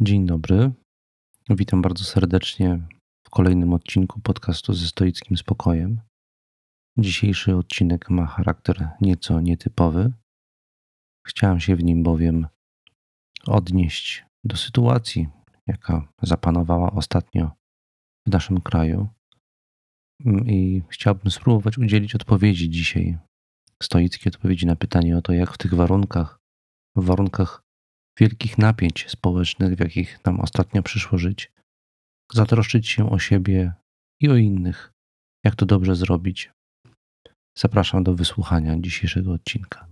Dzień dobry. Witam bardzo serdecznie w kolejnym odcinku podcastu ze stoickim spokojem. Dzisiejszy odcinek ma charakter nieco nietypowy. Chciałem się w nim bowiem odnieść do sytuacji, jaka zapanowała ostatnio w naszym kraju. I chciałbym spróbować udzielić odpowiedzi dzisiaj, stoickiej odpowiedzi na pytanie o to, jak w tych warunkach, w warunkach wielkich napięć społecznych, w jakich nam ostatnio przyszło żyć, zatroszczyć się o siebie i o innych. Jak to dobrze zrobić? Zapraszam do wysłuchania dzisiejszego odcinka.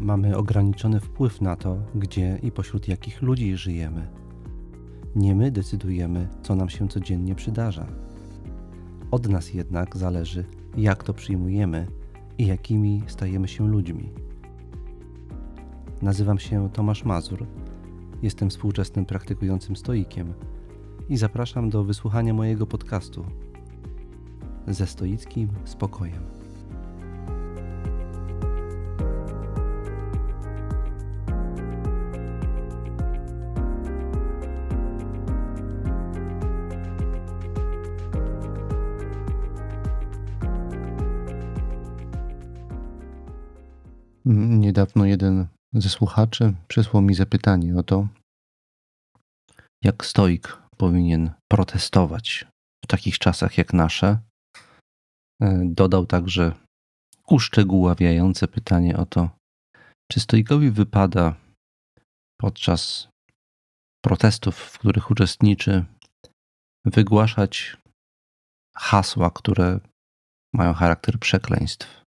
Mamy ograniczony wpływ na to, gdzie i pośród jakich ludzi żyjemy nie my decydujemy, co nam się codziennie przydarza. Od nas jednak zależy, jak to przyjmujemy i jakimi stajemy się ludźmi. Nazywam się Tomasz Mazur, jestem współczesnym praktykującym stoikiem i zapraszam do wysłuchania mojego podcastu ze stoickim spokojem. Ze słuchaczy przysłał mi zapytanie o to, jak stoik powinien protestować w takich czasach jak nasze. E, dodał także uszczegóławiające pytanie o to, czy stoikowi wypada podczas protestów, w których uczestniczy, wygłaszać hasła, które mają charakter przekleństw.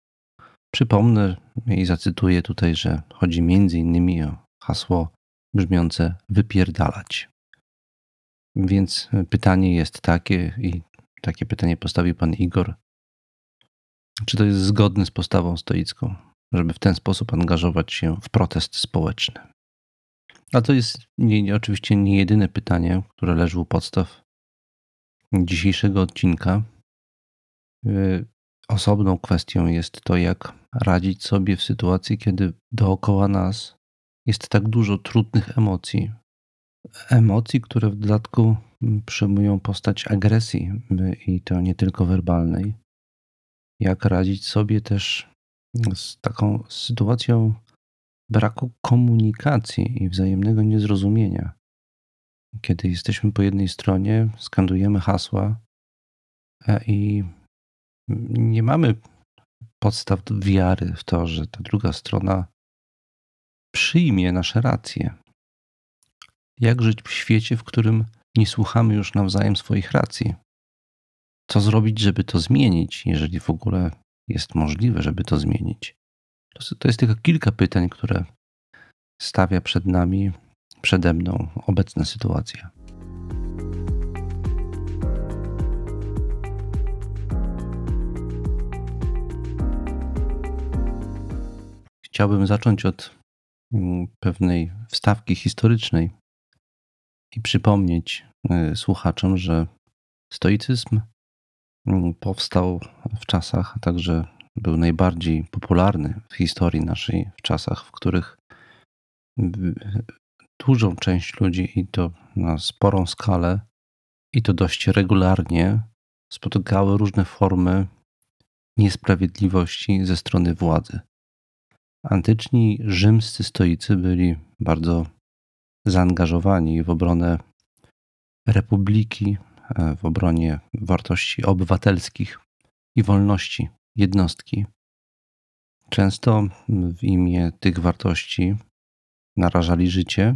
Przypomnę i zacytuję tutaj, że chodzi innymi o hasło brzmiące wypierdalać. Więc pytanie jest takie, i takie pytanie postawił pan Igor. Czy to jest zgodne z postawą stoicką, żeby w ten sposób angażować się w protest społeczny? A to jest nie, oczywiście nie jedyne pytanie, które leży u podstaw dzisiejszego odcinka. Osobną kwestią jest to, jak radzić sobie w sytuacji, kiedy dookoła nas jest tak dużo trudnych emocji. Emocji, które w dodatku przyjmują postać agresji i to nie tylko werbalnej. Jak radzić sobie też z taką sytuacją braku komunikacji i wzajemnego niezrozumienia. Kiedy jesteśmy po jednej stronie, skandujemy hasła i nie mamy podstaw wiary w to, że ta druga strona przyjmie nasze racje. Jak żyć w świecie, w którym nie słuchamy już nawzajem swoich racji? Co zrobić, żeby to zmienić, jeżeli w ogóle jest możliwe, żeby to zmienić? To jest tylko kilka pytań, które stawia przed nami, przede mną obecna sytuacja. Chciałbym zacząć od mm, pewnej wstawki historycznej i przypomnieć y, słuchaczom, że stoicyzm mm, powstał w czasach, a także był najbardziej popularny w historii naszej, w czasach, w których dużą część ludzi i to na sporą skalę i to dość regularnie spotykały różne formy niesprawiedliwości ze strony władzy. Antyczni rzymscy stoicy byli bardzo zaangażowani w obronę republiki, e, w obronie wartości obywatelskich i wolności jednostki. Często w imię tych wartości narażali życie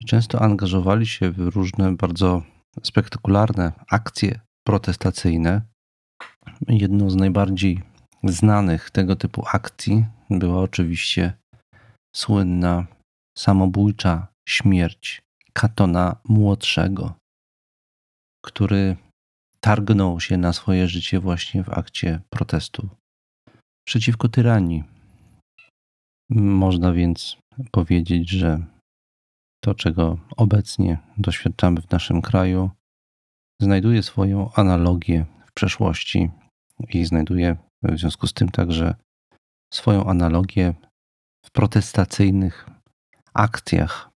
i często angażowali się w różne bardzo spektakularne akcje protestacyjne. Jedną z najbardziej znanych tego typu akcji była oczywiście słynna samobójcza śmierć Katona Młodszego, który targnął się na swoje życie właśnie w akcie protestu przeciwko tyranii. Można więc powiedzieć, że to, czego obecnie doświadczamy w naszym kraju, znajduje swoją analogię w przeszłości i znajduje w związku z tym także swoją analogię w protestacyjnych akcjach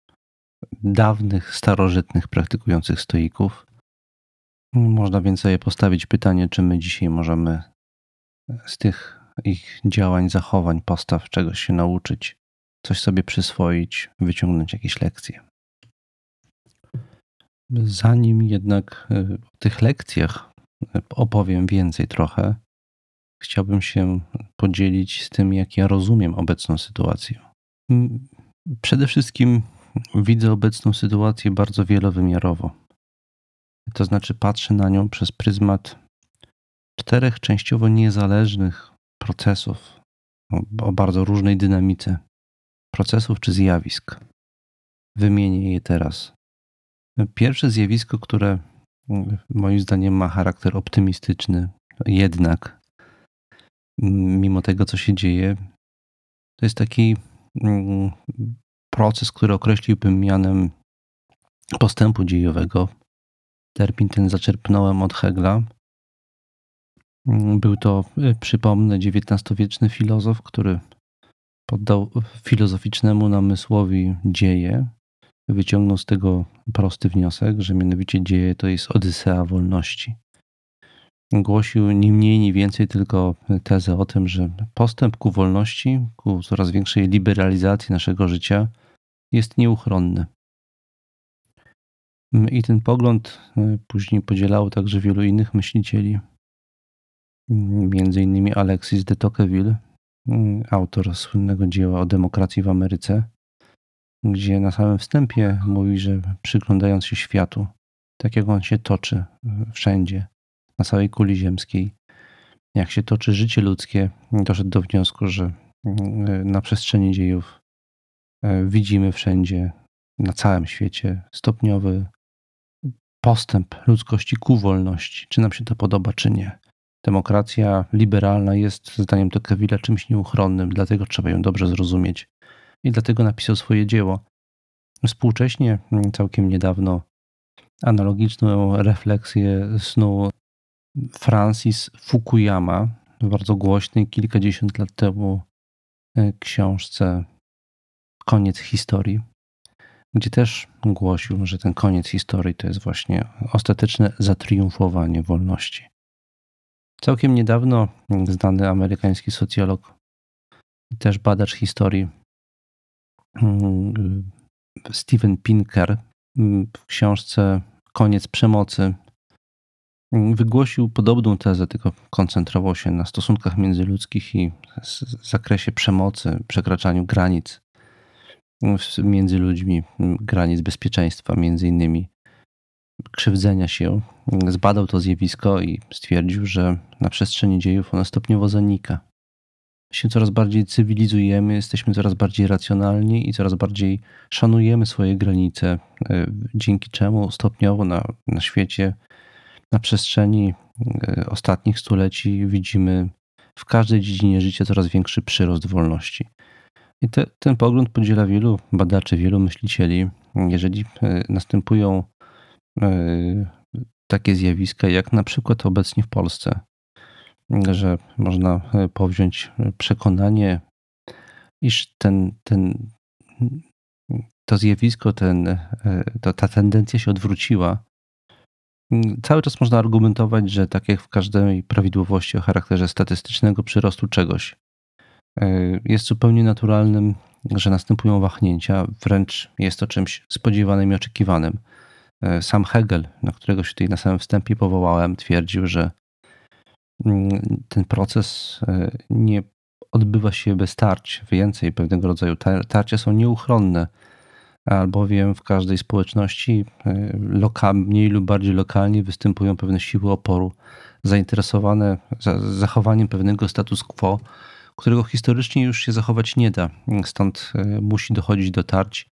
dawnych, starożytnych praktykujących stoików. Można więc sobie postawić pytanie, czy my dzisiaj możemy z tych ich działań, zachowań, postaw czegoś się nauczyć, coś sobie przyswoić, wyciągnąć jakieś lekcje. Zanim jednak y, o tych lekcjach y, opowiem więcej trochę, chciałbym się podzielić z tym, jak ja rozumiem obecną sytuację. Przede wszystkim widzę obecną sytuację bardzo wielowymiarowo. To znaczy, patrzę na nią przez pryzmat czterech częściowo niezależnych procesów o, bardzo różnej dynamice procesów czy zjawisk. Wymienię je teraz. Pierwsze zjawisko, które moim zdaniem ma charakter optymistyczny, jednak mimo tego, co się dzieje, to jest taki mm, proces, który określiłbym mianem postępu dziejowego. Termin ten zaczerpnąłem od Hegla. Był to, y, przypomnę, XIX-wieczny filozof, który poddał filozoficznemu namysłowi dzieje. Wyciągnął z tego prosty wniosek, że mianowicie dzieje to jest Odysea wolności. Głosił ni mniej, ni więcej tylko tezę o tym, że postęp ku wolności, ku coraz większej liberalizacji naszego życia jest nieuchronny. I ten pogląd e, później podzielało także wielu innych myślicieli, między innymi Alexis de Tocqueville, autor słynnego dzieła o demokracji w Ameryce, gdzie na samym wstępie mówi, że przyglądając się światu, tak jak on się toczy e, wszędzie, na całej kuli ziemskiej, jak się toczy życie ludzkie, doszedł do wniosku, że e, na przestrzeni dziejów E, widzimy wszędzie, na całym świecie, stopniowy postęp ludzkości ku wolności, czy nam się to podoba, czy nie. Demokracja liberalna jest, zdaniem Tocqueville'a, czymś nieuchronnym, dlatego trzeba ją dobrze zrozumieć. I dlatego napisał swoje dzieło. Współcześnie, mm, całkiem niedawno, analogiczną refleksję snuł Francis Fukuyama bardzo głośnej kilkadziesiąt lat temu e, książce koniec historii, gdzie też głosił, że ten koniec historii to jest właśnie ostateczne zatriumfowanie wolności. Całkiem niedawno znany amerykański socjolog, też badacz historii, mm, Steven Pinker mm, w książce Koniec przemocy wygłosił podobną tezę, tylko koncentrował się na stosunkach międzyludzkich i zakresie przemocy, przekraczaniu granic między ludźmi, granic bezpieczeństwa, między innymi krzywdzenia się. Zbadał to zjawisko i stwierdził, że na przestrzeni dziejów ono stopniowo zanika. Się coraz bardziej cywilizujemy, jesteśmy coraz bardziej racjonalni i coraz bardziej szanujemy swoje granice, e, dzięki czemu stopniowo na, na świecie, na przestrzeni e, ostatnich stuleci widzimy w każdej dziedzinie życia coraz większy przyrost wolności. I te, ten pogląd podziela wielu badaczy, wielu myślicieli. Jeżeli e, następują e, takie zjawiska, jak na przykład obecnie w Polsce, że można powziąć przekonanie, iż ten, ten, to zjawisko, ten, to, ta tendencja się odwróciła. Cały czas można argumentować, że tak jak w każdej prawidłowości o charakterze statystycznego przyrostu czegoś, E, jest zupełnie naturalnym, że następują wahnięcia, wręcz jest to czymś spodziewanym i oczekiwanym. E, sam Hegel, na którego się tutaj na samym wstępie powołałem, twierdził, że mm, ten proces e, nie odbywa się bez tarć. Więcej pewnego rodzaju tarcia są nieuchronne, albowiem w każdej społeczności mniej lub bardziej lokalnie występują pewne siły oporu zainteresowane zachowaniem pewnego status quo, którego historycznie już się zachować nie da. Stąd e, musi dochodzić do tarć.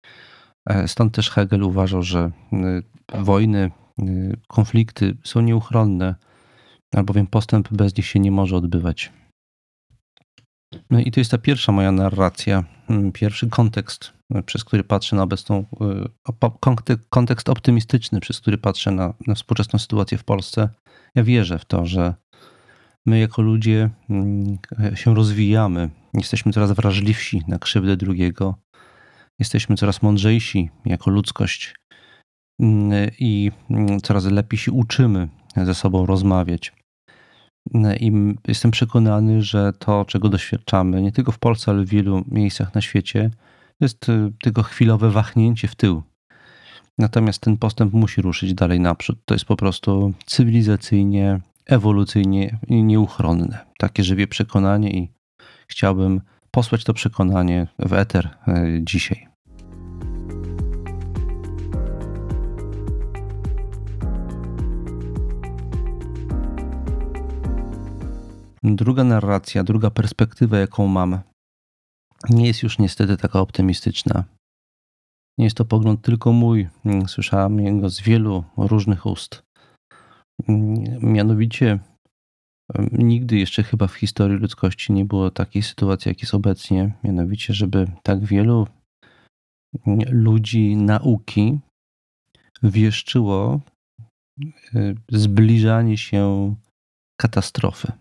E, stąd też Hegel uważał, że e, wojny, konflikty są nieuchronne, albowiem postęp bez nich się nie może odbywać. No i to jest ta pierwsza moja narracja, mm, pierwszy kontekst, y, przez który patrzę na obecną, y, kontekst optymistyczny, przez który patrzę na, na współczesną sytuację w Polsce. Ja wierzę w to, że my jako ludzie mm, się rozwijamy, jesteśmy coraz wrażliwsi na krzywdę drugiego, jesteśmy coraz mądrzejsi jako ludzkość mm, i coraz lepiej się uczymy ze sobą rozmawiać. I jestem przekonany, że to, czego doświadczamy, nie tylko w Polsce, ale w wielu miejscach na świecie, jest y, tylko chwilowe wahnięcie w tył. Natomiast ten postęp musi ruszyć dalej naprzód. To jest po prostu cywilizacyjnie, ewolucyjnie nieuchronne. Takie żywie przekonanie i chciałbym posłać to przekonanie w eter y, dzisiaj. Druga narracja, druga perspektywa, jaką mam, nie jest już niestety taka optymistyczna. Nie jest to pogląd tylko mój. Słyszałem jego z wielu różnych ust. Mianowicie, nigdy jeszcze chyba w historii ludzkości nie było takiej sytuacji, jak jest obecnie. Mianowicie, żeby tak wielu ludzi nauki wieszczyło y, zbliżanie się katastrofy.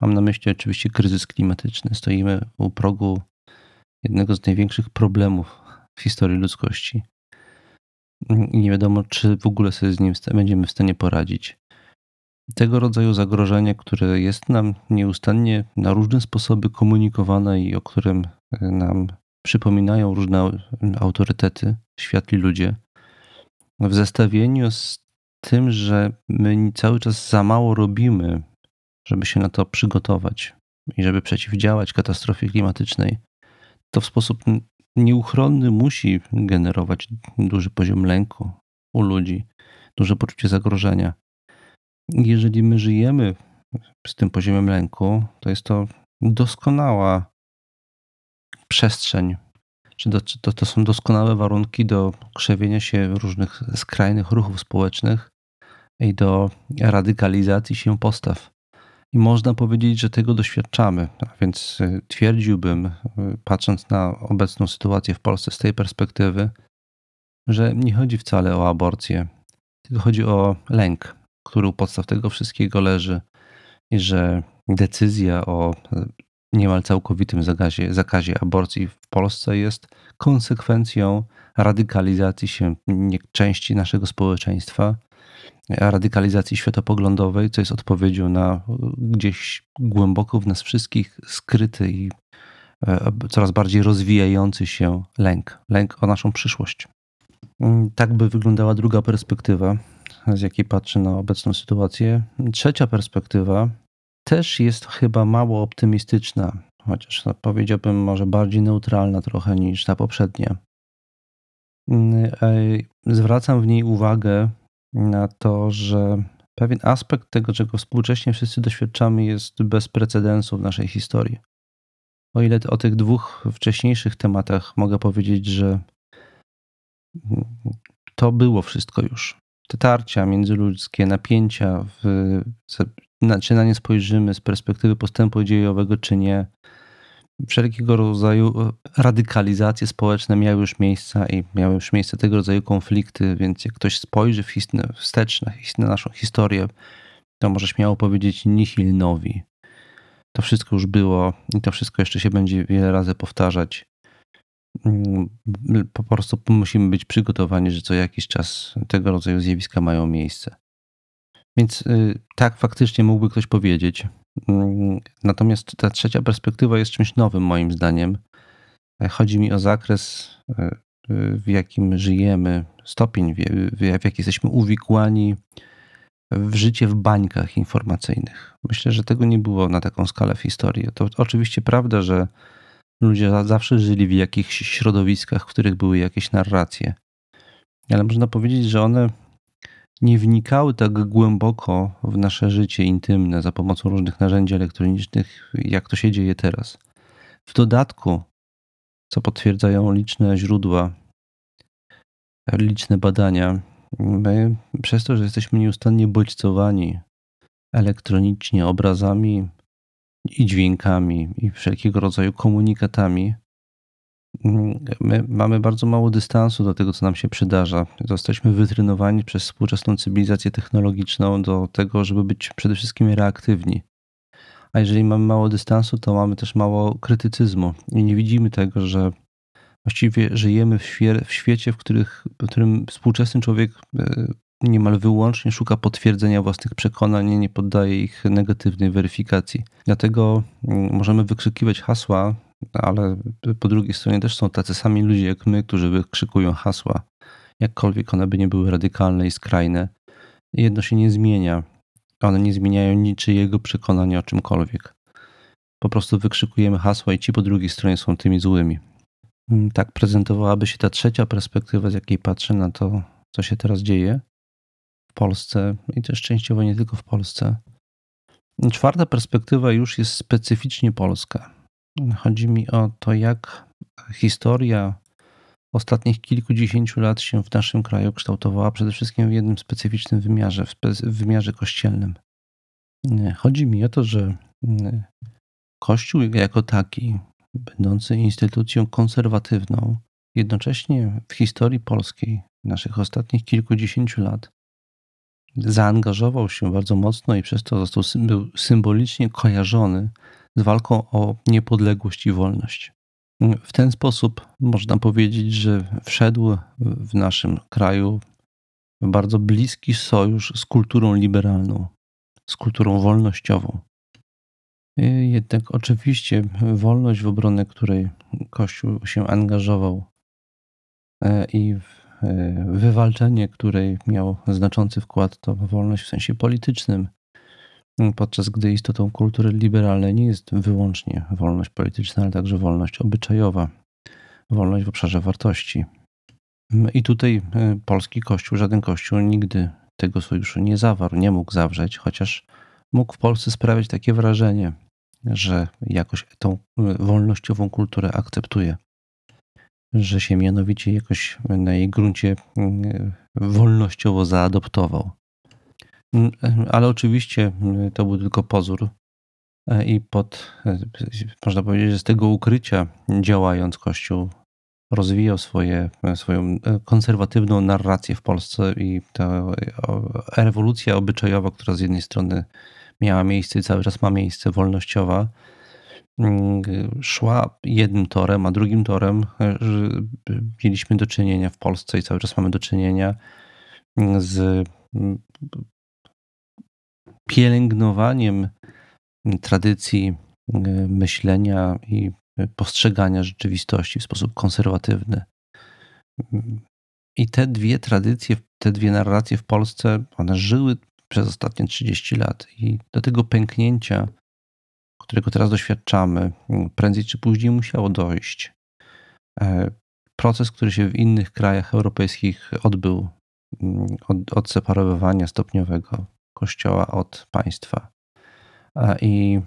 Mam na myśli oczywiście kryzys klimatyczny. Stoimy u progu jednego z największych problemów w historii ludzkości. I nie wiadomo, czy w ogóle sobie z nim będziemy w stanie poradzić. Tego rodzaju zagrożenie, które jest nam nieustannie na różne sposoby komunikowane i o którym e, nam przypominają różne autorytety, światli ludzie, w zestawieniu z tym, że my cały czas za mało robimy żeby się na to przygotować i żeby przeciwdziałać katastrofie klimatycznej, to w sposób nieuchronny musi generować duży poziom lęku u ludzi, duże poczucie zagrożenia. Jeżeli my żyjemy z tym poziomem lęku, to jest to doskonała przestrzeń, czy to, to są doskonałe warunki do krzewienia się różnych skrajnych ruchów społecznych i do radykalizacji się postaw. I można powiedzieć, że tego doświadczamy. A więc y, twierdziłbym, y, patrząc na obecną sytuację w Polsce z tej perspektywy, że nie chodzi wcale o aborcję, tylko chodzi o lęk, który u podstaw tego wszystkiego leży i że decyzja o y, niemal całkowitym zakazie, zakazie aborcji w Polsce jest konsekwencją radykalizacji się części naszego społeczeństwa radykalizacji światopoglądowej, co jest odpowiedzią na gdzieś głęboko w nas wszystkich skryty i e, coraz bardziej rozwijający się lęk, lęk o naszą przyszłość. Mm, tak by wyglądała druga perspektywa, z jakiej patrzę na obecną sytuację. Trzecia perspektywa też jest chyba mało optymistyczna, chociaż no, powiedziałbym może bardziej neutralna trochę niż ta poprzednia. Mm, e, zwracam w niej uwagę na to, że pewien aspekt tego, czego współcześnie wszyscy doświadczamy, jest bez precedensu w naszej historii. O ile o tych dwóch wcześniejszych tematach mogę powiedzieć, że to było wszystko już. Te tarcia międzyludzkie, napięcia, w, czy na nie spojrzymy z perspektywy postępu dziejowego, czy nie, wszelkiego rodzaju e, radykalizacje społeczne miały już miejsca i miały już miejsce tego rodzaju konflikty, więc jak ktoś spojrzy w wstecz na, na naszą historię, to może śmiało powiedzieć nihil nowi. To wszystko już było i to wszystko jeszcze się będzie wiele razy powtarzać. Mm, po prostu musimy być przygotowani, że co jakiś czas tego rodzaju zjawiska mają miejsce. Więc y, tak faktycznie mógłby ktoś powiedzieć, natomiast ta trzecia perspektywa jest czymś nowym, moim zdaniem. Chodzi mi o zakres, e, w jakim żyjemy, stopień, w jaki jesteśmy uwikłani w życie w bańkach informacyjnych. Myślę, że tego nie było na taką skalę w historii. To oczywiście prawda, że ludzie zawsze żyli w jakichś środowiskach, w których były jakieś narracje. Ale można powiedzieć, że one nie wnikały tak głęboko w nasze życie intymne za pomocą różnych narzędzi elektronicznych, jak to się dzieje teraz. W dodatku, co potwierdzają liczne źródła, liczne badania, my przez to, że jesteśmy nieustannie bodźcowani elektronicznie, obrazami, i dźwiękami, i wszelkiego rodzaju komunikatami, my mamy bardzo mało dystansu do tego, co nam się przydarza. Zostaliśmy wytrenowani przez współczesną cywilizację technologiczną do tego, żeby być przede wszystkim reaktywni. A jeżeli mamy mało dystansu, to mamy też mało krytycyzmu i nie widzimy tego, że właściwie żyjemy w, w świecie, w, których, w którym współczesny człowiek e, niemal wyłącznie szuka potwierdzenia własnych przekonań i nie poddaje ich negatywnej weryfikacji. Dlatego mm, możemy wykrzykiwać hasła, ale po drugiej stronie też są tacy sami ludzie jak my, którzy wykrzykują hasła, jakkolwiek one by nie były radykalne i skrajne. Jedno się nie zmienia. One nie zmieniają niczyjego przekonania o czymkolwiek. Po prostu wykrzykujemy hasła i ci po drugiej stronie są tymi złymi. Mm, tak prezentowałaby się ta trzecia perspektywa, z jakiej patrzę na to, co się teraz dzieje w Polsce i też częściowo nie tylko w Polsce. Czwarta perspektywa już jest specyficznie polska. Chodzi mi o to, jak historia ostatnich kilkudziesięciu lat się w naszym kraju kształtowała przede wszystkim w jednym specyficznym wymiarze, w, wymiarze kościelnym. Chodzi mi o to, że Kościół jako taki, będący instytucją konserwatywną, jednocześnie w historii polskiej, naszych ostatnich kilkudziesięciu lat, zaangażował się bardzo mocno i przez to został był symbolicznie kojarzony z walką o niepodległość i wolność. W ten sposób można powiedzieć, że wszedł w naszym kraju w bardzo bliski sojusz z kulturą liberalną, z kulturą wolnościową. Jednak oczywiście wolność, w obronę której Kościół się angażował e, i e, wywalczenie której miał znaczący wkład, to wolność w sensie politycznym, podczas gdy istotą kultury liberalnej nie jest wyłącznie wolność polityczna, ale także wolność obyczajowa, wolność w obszarze wartości. I tutaj e, polski kościół, żaden kościół nigdy tego sojuszu nie zawarł, nie mógł zawrzeć, chociaż mógł w Polsce sprawiać takie wrażenie, że jakoś tą wolnościową kulturę akceptuje, że się mianowicie jakoś na jej gruncie mm, wolnościowo zaadoptował. Ale oczywiście mm, to był tylko pozór. E, I pod, e, można powiedzieć, że z tego ukrycia działając, Kościół rozwijał swoje, swoją e, konserwatywną narrację w Polsce i ta rewolucja obyczajowa, która z jednej strony miała miejsce i cały czas ma miejsce, wolnościowa, mm, szła jednym torem, a drugim torem mieliśmy do czynienia w Polsce i cały czas mamy do czynienia z pielęgnowaniem tradycji myślenia i postrzegania rzeczywistości w sposób konserwatywny. I te dwie tradycje, te dwie narracje w Polsce, one żyły przez ostatnie 30 lat. I do tego pęknięcia, którego teraz doświadczamy, prędzej czy później musiało dojść. E, proces, który się w innych krajach europejskich odbył, mm, od, odseparowywania stopniowego Kościoła od państwa i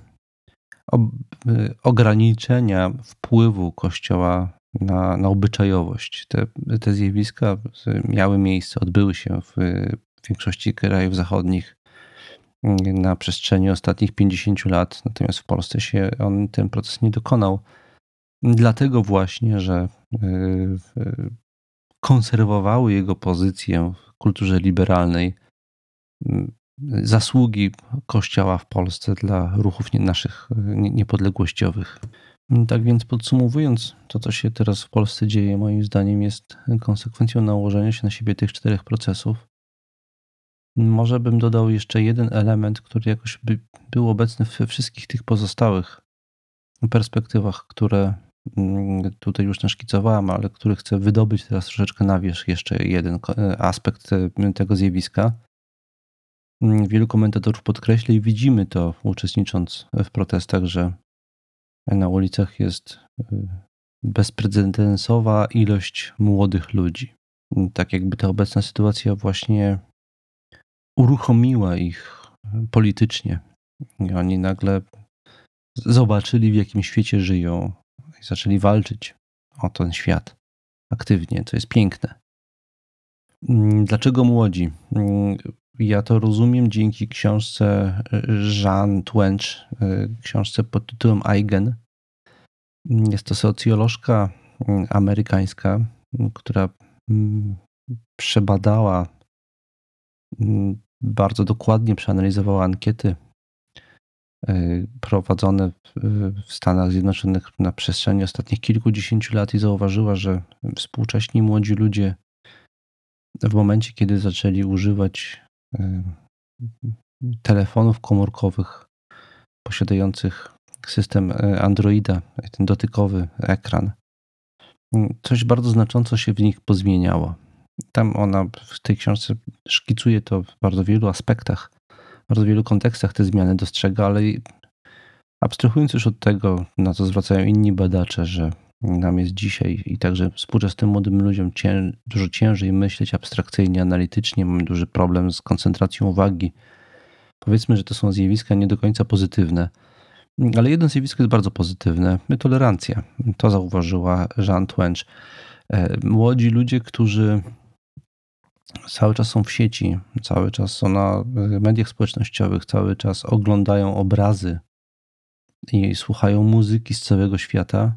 ograniczenia wpływu Kościoła na, na obyczajowość. Te, te zjawiska miały miejsce, odbyły się w większości krajów zachodnich mm, na przestrzeni ostatnich 50 lat, natomiast w Polsce się on ten proces nie dokonał. Dlatego właśnie, że y, konserwowały jego pozycję w kulturze liberalnej mm, zasługi Kościoła w Polsce dla ruchów naszych niepodległościowych. Tak więc podsumowując, to co się teraz w Polsce dzieje, moim zdaniem jest konsekwencją nałożenia się na siebie tych czterech procesów. Może bym dodał jeszcze jeden element, który jakoś by był obecny we wszystkich tych pozostałych perspektywach, które mm, tutaj już naszkicowałem, ale który chcę wydobyć teraz troszeczkę na wierzch jeszcze jeden aspekt tego zjawiska. Mm, wielu komentatorów podkreśla i widzimy to uczestnicząc w protestach, że na ulicach jest y, bezprecedensowa ilość młodych ludzi. Tak jakby ta obecna sytuacja właśnie uruchomiła ich politycznie. I oni nagle zobaczyli, w jakim świecie żyją i zaczęli walczyć o ten świat aktywnie. To jest piękne. Mm, dlaczego młodzi? Mm, ja to rozumiem dzięki książce Jean Twench, książce pod tytułem Eigen. Jest to socjolożka amerykańska, która przebadała, bardzo dokładnie przeanalizowała ankiety prowadzone w Stanach Zjednoczonych na przestrzeni ostatnich kilkudziesięciu lat i zauważyła, że współcześni młodzi ludzie w momencie, kiedy zaczęli używać telefonów komórkowych posiadających system Androida, ten dotykowy ekran, coś bardzo znacząco się w nich pozmieniało. Tam ona w tej książce szkicuje to w bardzo wielu aspektach, w bardzo wielu kontekstach te zmiany dostrzega, ale abstrahując już od tego, na co zwracają inni badacze, że nam jest dzisiaj i także współczesnym młodym ludziom cię, dużo ciężej myśleć abstrakcyjnie, analitycznie, mamy duży problem z koncentracją uwagi. Powiedzmy, że to są zjawiska nie do końca pozytywne. Ale jedno zjawisko jest bardzo pozytywne. Tolerancja. To zauważyła Jean Twench. E, młodzi ludzie, którzy cały czas są w sieci, cały czas są na mediach społecznościowych, cały czas oglądają obrazy i słuchają muzyki z całego świata,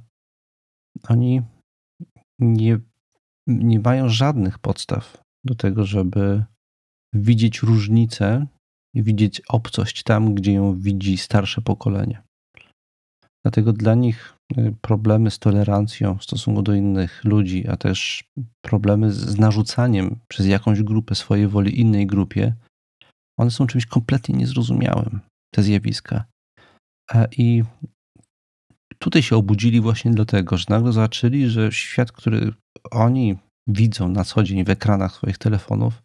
oni nie, nie mają żadnych podstaw do tego, żeby widzieć różnicę widzieć obcość tam, gdzie ją widzi starsze pokolenie. Dlatego dla nich y, problemy z tolerancją w stosunku do innych ludzi, a też problemy z narzucaniem przez jakąś grupę swojej woli innej grupie, one są czymś kompletnie niezrozumiałym, te zjawiska. I tutaj się obudzili właśnie dlatego, że nagle zobaczyli, że świat, który oni widzą na co dzień w ekranach swoich telefonów,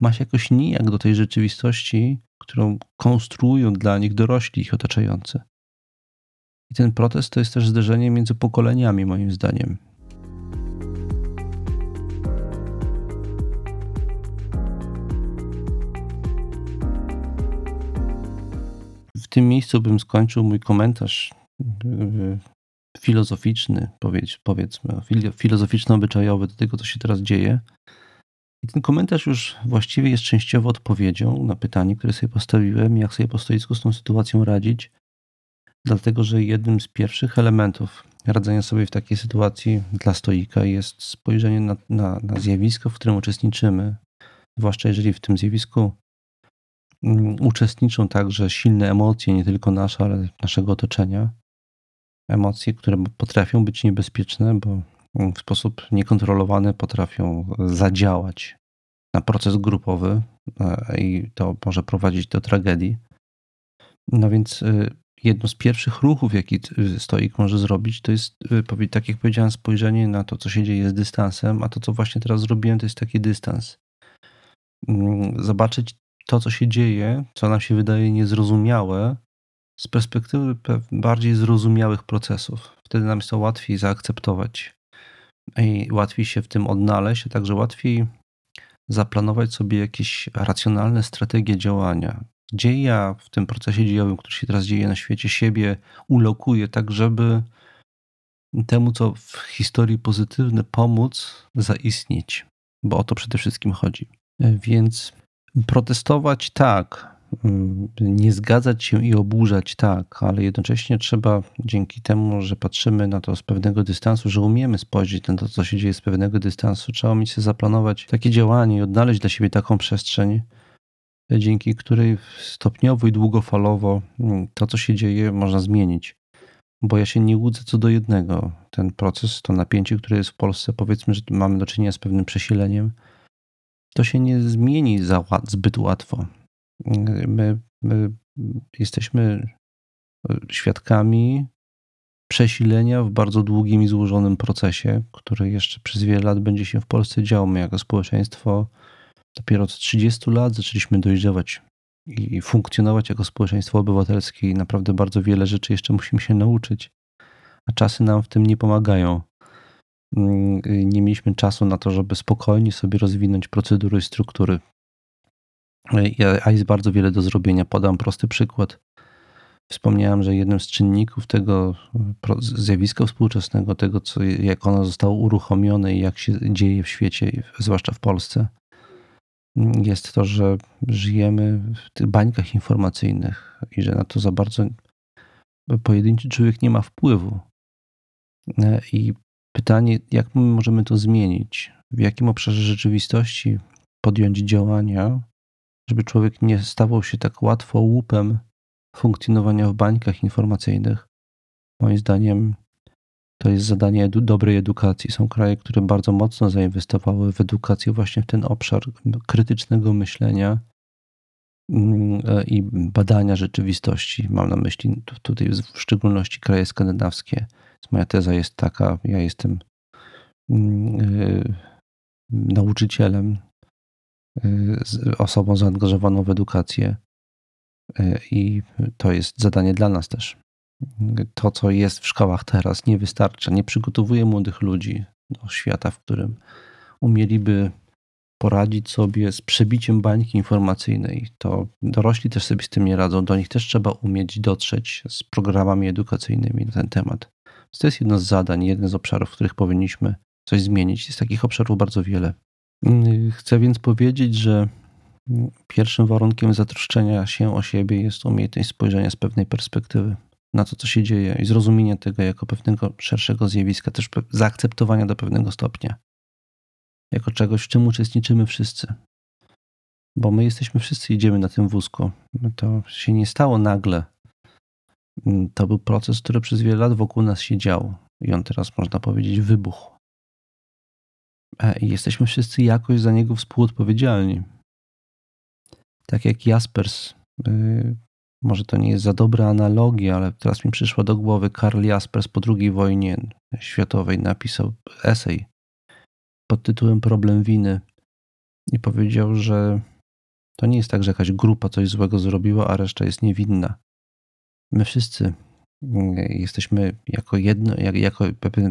ma się jakoś nijak do tej rzeczywistości, którą konstruują dla nich dorośli ich otaczający. I ten protest to jest też zderzenie między pokoleniami, moim zdaniem. W tym miejscu bym skończył mój komentarz filozoficzny, powiedz, powiedzmy, filozoficzno-obyczajowy do tego, co się teraz dzieje. I ten komentarz już właściwie jest częściowo odpowiedzią na pytanie, które sobie postawiłem, jak sobie po stoisku z tą sytuacją radzić. Dlatego, że jednym z pierwszych elementów radzenia sobie w takiej sytuacji dla stoika jest spojrzenie na, na, na zjawisko, w którym uczestniczymy. Zwłaszcza jeżeli w tym zjawisku mm, uczestniczą także silne emocje, nie tylko nasze, ale naszego otoczenia. Emocje, które potrafią być niebezpieczne, bo w sposób niekontrolowany potrafią zadziałać na proces grupowy e, i to może prowadzić do tragedii. No więc y, jedno z pierwszych ruchów, jaki stoik może zrobić, to jest, tak jak powiedziałem, spojrzenie na to, co się dzieje z dystansem, a to, co właśnie teraz zrobiłem, to jest taki dystans. Mm, zobaczyć to, co się dzieje, co nam się wydaje niezrozumiałe, z perspektywy bardziej zrozumiałych procesów. Wtedy nam jest to łatwiej zaakceptować i łatwiej się w tym odnaleźć, a także łatwiej zaplanować sobie jakieś racjonalne strategie działania, gdzie ja w tym procesie dziejowym, który się teraz dzieje na świecie, siebie ulokuję, tak żeby temu, co w historii pozytywne, pomóc zaistnieć, bo o to przede wszystkim chodzi. Więc protestować tak, nie zgadzać się i oburzać tak, ale jednocześnie trzeba dzięki temu, że patrzymy na to z pewnego dystansu, że umiemy spojrzeć na to, co się dzieje z pewnego dystansu, trzeba umieć sobie zaplanować takie działanie i odnaleźć dla siebie taką przestrzeń, dzięki której stopniowo i długofalowo mm, to, co się dzieje, można zmienić. Bo ja się nie łudzę co do jednego. Ten proces, to napięcie, które jest w Polsce, powiedzmy, że mamy do czynienia z pewnym przesileniem, to się nie zmieni za, zbyt łatwo. My, my jesteśmy świadkami przesilenia w bardzo długim i złożonym procesie, który jeszcze przez wiele lat będzie się w Polsce działo. My jako społeczeństwo Dopiero od 30 lat zaczęliśmy dojrzewać i funkcjonować jako społeczeństwo obywatelskie i naprawdę bardzo wiele rzeczy jeszcze musimy się nauczyć, a czasy nam w tym nie pomagają. Mm, nie mieliśmy czasu na to, żeby spokojnie sobie rozwinąć procedury i struktury. A jest bardzo wiele do zrobienia. Podam prosty przykład. Wspomniałem, że jednym z czynników tego zjawiska współczesnego, tego, co, jak ono zostało uruchomione i jak się dzieje w świecie, zwłaszcza w Polsce, jest to, że żyjemy w tych bańkach informacyjnych i że na to za bardzo pojedynczy człowiek nie ma wpływu. I pytanie, jak my możemy to zmienić? W jakim obszarze rzeczywistości podjąć działania, żeby człowiek nie stawał się tak łatwo łupem funkcjonowania w bańkach informacyjnych? Moim zdaniem to jest zadanie edu dobrej edukacji. Są kraje, które bardzo mocno zainwestowały w edukację właśnie w ten obszar krytycznego myślenia mm, e, i badania rzeczywistości. Mam na myśli tutaj w szczególności kraje skandynawskie. Moja teza jest taka, ja jestem mm, e, nauczycielem, osobą zaangażowaną w edukację i to jest zadanie dla nas też to, co jest w szkołach teraz, nie wystarcza. Nie przygotowuje młodych ludzi do świata, w którym umieliby poradzić sobie z przebiciem bańki informacyjnej. To dorośli też sobie z tym nie radzą. Do nich też trzeba umieć dotrzeć z programami edukacyjnymi na ten temat. To jest jedno z zadań, jeden z obszarów, w których powinniśmy coś zmienić. Jest takich obszarów bardzo wiele. Chcę więc powiedzieć, że pierwszym warunkiem zatroszczenia się o siebie jest umiejętność spojrzenia z pewnej perspektywy na to, co się dzieje i zrozumienie tego jako pewnego szerszego zjawiska, też zaakceptowania do pewnego stopnia, jako czegoś, w czym uczestniczymy wszyscy. Bo my jesteśmy wszyscy, idziemy na tym wózku. To się nie stało nagle. To był proces, który przez wiele lat wokół nas się dział. I on teraz, można powiedzieć, wybuchł. E, I jesteśmy wszyscy jakoś za niego współodpowiedzialni. Tak jak Jaspers y, może to nie jest za dobra analogia, ale teraz mi przyszło do głowy Karl Jaspers po II wojnie światowej napisał esej pod tytułem Problem winy i powiedział, że to nie jest tak, że jakaś grupa coś złego zrobiła, a reszta jest niewinna. My wszyscy jesteśmy jako jedno, jako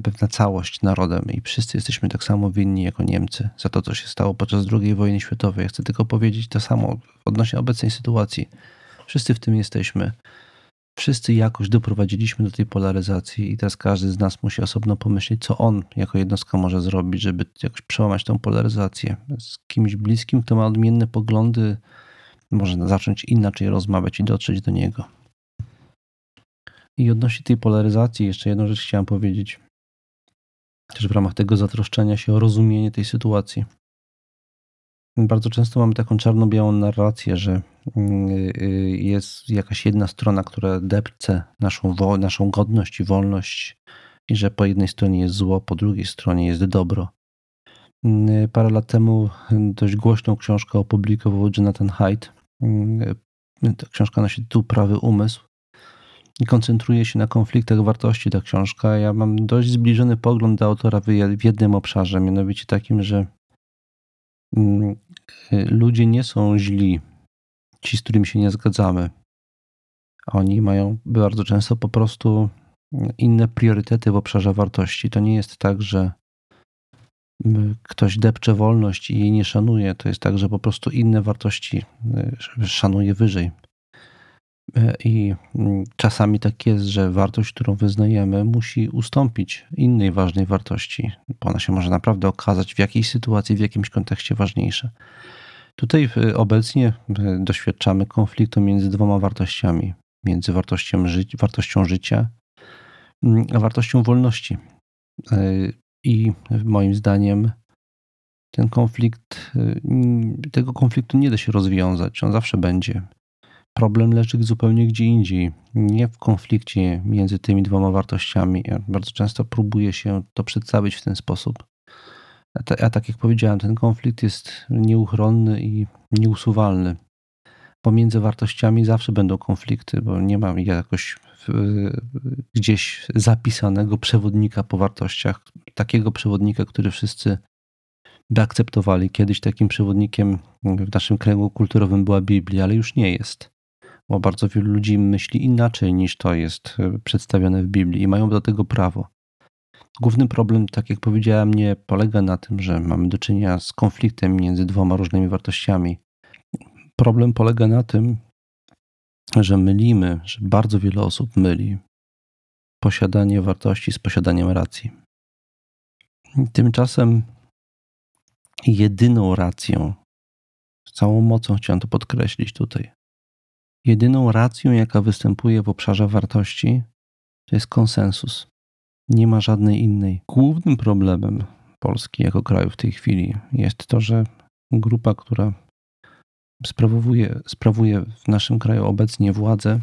pewna całość narodem i wszyscy jesteśmy tak samo winni jako Niemcy za to, co się stało podczas II wojny światowej. Chcę tylko powiedzieć to samo odnośnie obecnej sytuacji. Wszyscy w tym jesteśmy. Wszyscy jakoś doprowadziliśmy do tej polaryzacji i teraz każdy z nas musi osobno pomyśleć, co on jako jednostka może zrobić, żeby jakoś przełamać tą polaryzację. Z kimś bliskim, kto ma odmienne poglądy, może zacząć inaczej rozmawiać i dotrzeć do niego. I odnośnie tej polaryzacji, jeszcze jedną rzecz chciałem powiedzieć. Też w ramach tego zatroszczenia się o rozumienie tej sytuacji. Bardzo często mamy taką czarno-białą narrację, że mm, y, jest jakaś jedna strona, która depcze naszą, naszą godność i wolność, i że po jednej stronie jest zło, po drugiej stronie jest dobro. Mm, parę lat temu dość głośną książkę opublikował Jonathan Haidt. Mm, ta książka nosi tytuł Prawy Umysł i koncentruje się na konfliktach wartości ta książka. Ja mam dość zbliżony pogląd do autora w jednym obszarze, mianowicie takim, że Mm, ludzie nie są źli, ci, z którymi się nie zgadzamy. Oni mają bardzo często po prostu inne priorytety w obszarze wartości. To nie jest tak, że y, ktoś depcze wolność i jej nie szanuje. To jest tak, że po prostu inne wartości y, szanuje wyżej. I mm, czasami tak jest, że wartość, którą wyznajemy, musi ustąpić innej ważnej wartości, bo ona się może naprawdę okazać w jakiejś sytuacji, w jakimś kontekście ważniejsza. Tutaj e, obecnie e, doświadczamy konfliktu między dwoma wartościami: między wartością, ży wartością życia mm, a wartością wolności. I moim zdaniem ten konflikt, tego konfliktu nie da się rozwiązać. On zawsze będzie. Problem leży zupełnie gdzie indziej, nie w konflikcie między tymi dwoma wartościami. Bardzo często próbuję się to przedstawić w ten sposób. A, tak jak powiedziałem, ten konflikt jest nieuchronny i nieusuwalny. Pomiędzy wartościami zawsze będą konflikty, bo nie ma jakoś gdzieś zapisanego przewodnika po wartościach, takiego przewodnika, który wszyscy by akceptowali. Kiedyś takim przewodnikiem w naszym kręgu kulturowym była Biblia, ale już nie jest bo bardzo wielu ludzi myśli inaczej niż to jest e, przedstawione w Biblii i mają do tego prawo. Główny problem, tak jak powiedziałem, nie polega na tym, że mamy do czynienia z konfliktem między dwoma różnymi wartościami. Problem polega na tym, że mylimy, że bardzo wiele osób myli posiadanie wartości z posiadaniem racji. Tymczasem jedyną racją, całą mocą chciałem to podkreślić tutaj. Jedyną racją, jaka występuje w obszarze wartości, to jest konsensus. Nie ma żadnej innej. Głównym problemem Polski jako kraju w tej chwili jest to, że grupa, która sprawuje, sprawuje w naszym kraju obecnie władzę,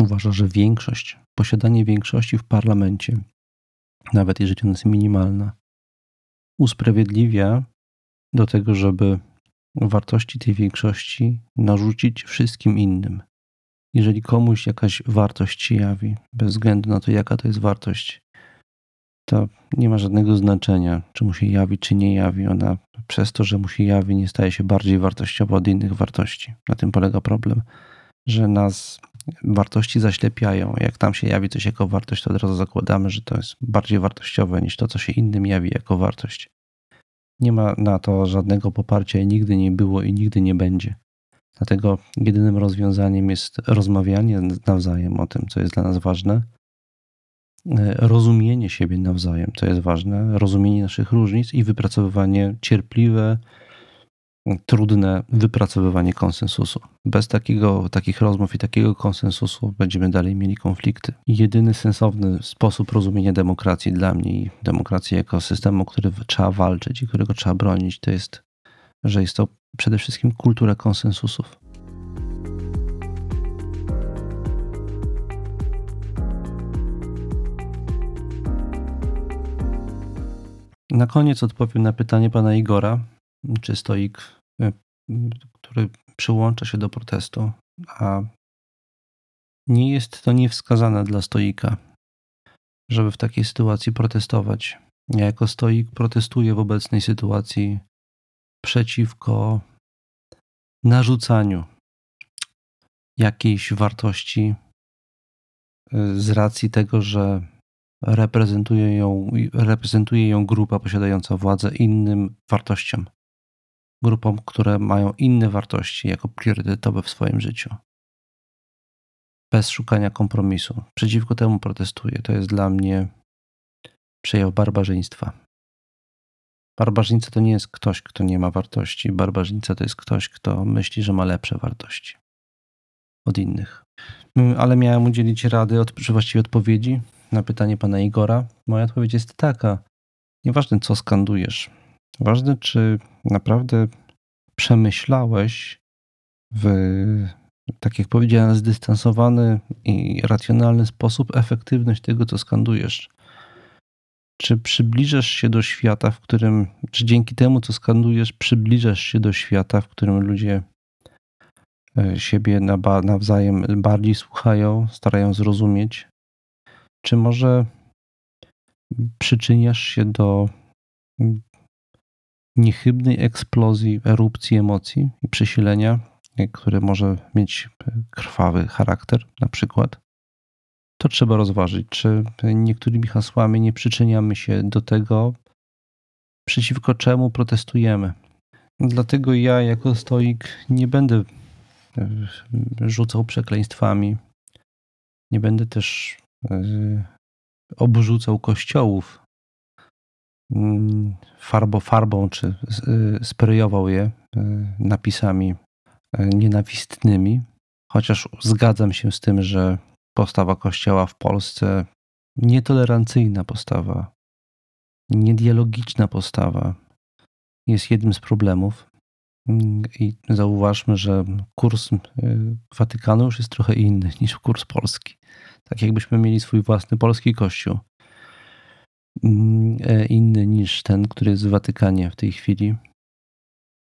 uważa, że większość, posiadanie większości w parlamencie, nawet jeżeli ona jest minimalna, usprawiedliwia do tego, żeby wartości tej większości narzucić wszystkim innym. Jeżeli komuś jakaś wartość się jawi, bez względu na to, jaka to jest wartość, to nie ma żadnego znaczenia, czy mu się jawi, czy nie jawi. Ona przez to, że mu się jawi, nie staje się bardziej wartościowa od innych wartości. Na tym polega problem, że nas wartości zaślepiają. Jak tam się jawi coś jako wartość, to od razu zakładamy, że to jest bardziej wartościowe niż to, co się innym jawi jako wartość. Nie ma na to żadnego poparcia i nigdy nie było i nigdy nie będzie. Dlatego jedynym rozwiązaniem jest rozmawianie nawzajem o tym, co jest dla nas ważne, rozumienie siebie nawzajem, co jest ważne, rozumienie naszych różnic i wypracowywanie cierpliwe, trudne wypracowywanie konsensusu. Bez takiego, takich rozmów i takiego konsensusu będziemy dalej mieli konflikty. Jedyny sensowny sposób rozumienia demokracji dla mnie i demokracji jako systemu, który trzeba walczyć i którego trzeba bronić, to jest, że jest to przede wszystkim kultura konsensusów. Na koniec odpowiem na pytanie pana Igora, czy stoik, e, który przyłącza się do protestu, a nie jest to niewskazane dla stoika, żeby w takiej sytuacji protestować. Ja jako stoik protestuję w obecnej sytuacji przeciwko narzucaniu jakiejś wartości e, z racji tego, że reprezentuje ją, reprezentuje ją grupa posiadająca władzę innym wartościom. Grupom, które mają inne wartości jako priorytetowe w swoim życiu. Bez szukania kompromisu. Przeciwko temu protestuję. To jest dla mnie przejaw barbarzyństwa. Barbarzyńca to nie jest ktoś, kto nie ma wartości. Barbarzyńca to jest ktoś, kto myśli, że ma lepsze wartości od innych. Ale miałem udzielić rady, czy właściwie odpowiedzi na pytanie pana Igora, moja odpowiedź jest taka. Nieważne, co skandujesz. Ważne, czy naprawdę przemyślałeś w, tak jak powiedziałem, zdystansowany i racjonalny sposób efektywność tego, co skandujesz. Czy przybliżasz się do świata, w którym, czy dzięki temu, co skandujesz, przybliżasz się do świata, w którym ludzie e, siebie nawzajem bardziej słuchają, starają zrozumieć, czy może przyczyniasz się do niechybnej eksplozji, erupcji emocji i przesilenia, które może mieć krwawy charakter, na przykład? To trzeba rozważyć, czy niektórymi hasłami nie przyczyniamy się do tego, przeciwko czemu protestujemy. Dlatego ja, jako stoik, nie będę rzucał przekleństwami. Nie będę też Y, obrzucał kościołów farbo, farbą, czy y, sprayował je y, napisami nienawistnymi. Chociaż zgadzam się z tym, że postawa kościoła w Polsce, nietolerancyjna postawa, niedialogiczna postawa, jest jednym z problemów. Mm, I zauważmy, że kurs Watykanu już jest trochę inny niż kurs polski. Tak jakbyśmy mieli swój własny polski kościół. Mm, e, inny niż ten, który jest w Watykanie w tej chwili.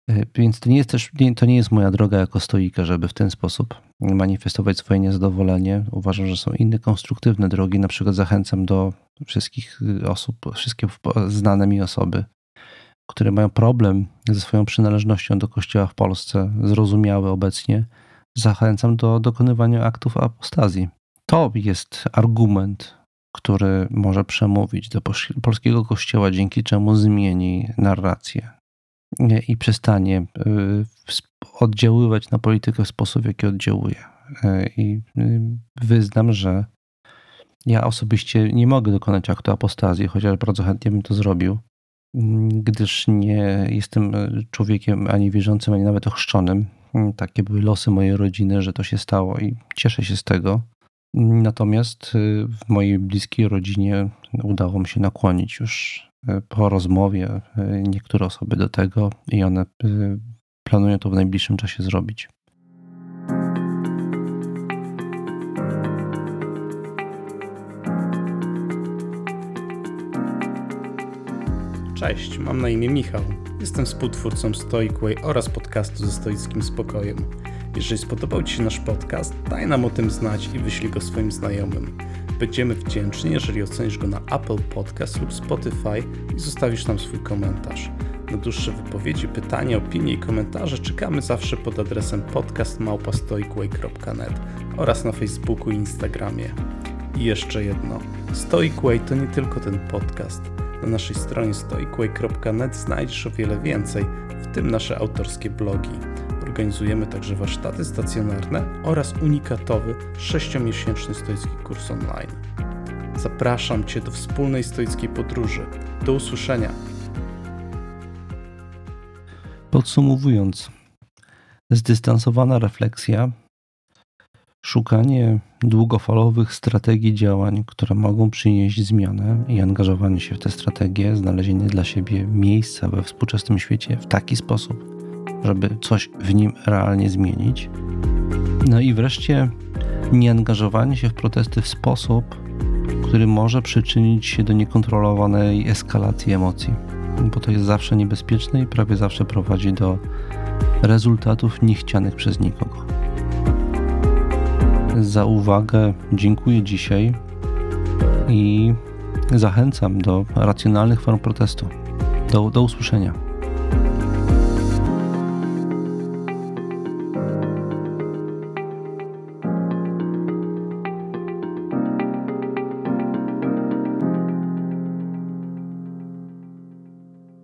E, więc to nie jest też, to nie jest moja droga jako stoika, żeby w ten sposób manifestować swoje niezadowolenie. Uważam, że są inne konstruktywne drogi. Na przykład zachęcam do wszystkich osób, wszystkie znane mi osoby, które mają problem ze swoją przynależnością do kościoła w Polsce, zrozumiałe obecnie, zachęcam do dokonywania aktów apostazji. To jest argument, który może przemówić do polskiego kościoła, dzięki czemu zmieni narrację i przestanie y, oddziaływać na politykę w sposób, w jaki oddziałuje. Y, I y, wyznam, że ja osobiście nie mogę dokonać aktu apostazji, chociaż bardzo chętnie bym to zrobił. gdyż nie jestem człowiekiem ani wierzącym, ani nawet ochrzczonym. Takie były losy mojej rodziny, że to się stało i cieszę się z tego. Natomiast w mojej bliskiej rodzinie udało mi się nakłonić już po rozmowie niektóre osoby do tego i one planują to w najbliższym czasie zrobić. Cześć, mam na imię Michał. Jestem współtwórcą Stoicway oraz podcastu ze stoickim spokojem. Jeżeli spodobał Ci się nasz podcast, daj nam o tym znać i wyślij go swoim znajomym. Będziemy wdzięczni, jeżeli ocenisz go na Apple Podcast lub Spotify i zostawisz nam swój komentarz. Na dłuższe wypowiedzi, pytania, opinie i komentarze czekamy zawsze pod adresem podcastmałpastoicway.net oraz na Facebooku i Instagramie. I jeszcze jedno. Stoicway to nie tylko ten podcast. Na naszej stronie stoicway.net znajdziesz o wiele więcej, w tym nasze autorskie blogi. Organizujemy także warsztaty stacjonarne oraz unikatowy 6-miesięczny stoicki kurs online. Zapraszam Cię do wspólnej stoickiej podróży. Do usłyszenia! Podsumowując, zdystansowana refleksja, szukanie długofalowych strategii działań, które mogą przynieść zmianę i angażowanie się w te strategie, znalezienie dla siebie miejsca we współczesnym świecie w taki sposób, żeby coś w nim realnie zmienić. No i wreszcie nieangażowanie się w protesty w sposób, który może przyczynić się do niekontrolowanej eskalacji emocji, bo to jest zawsze niebezpieczne i prawie zawsze prowadzi do rezultatów niechcianych przez nikogo. Za uwagę dziękuję dzisiaj i zachęcam do racjonalnych form protestu. Do, do usłyszenia.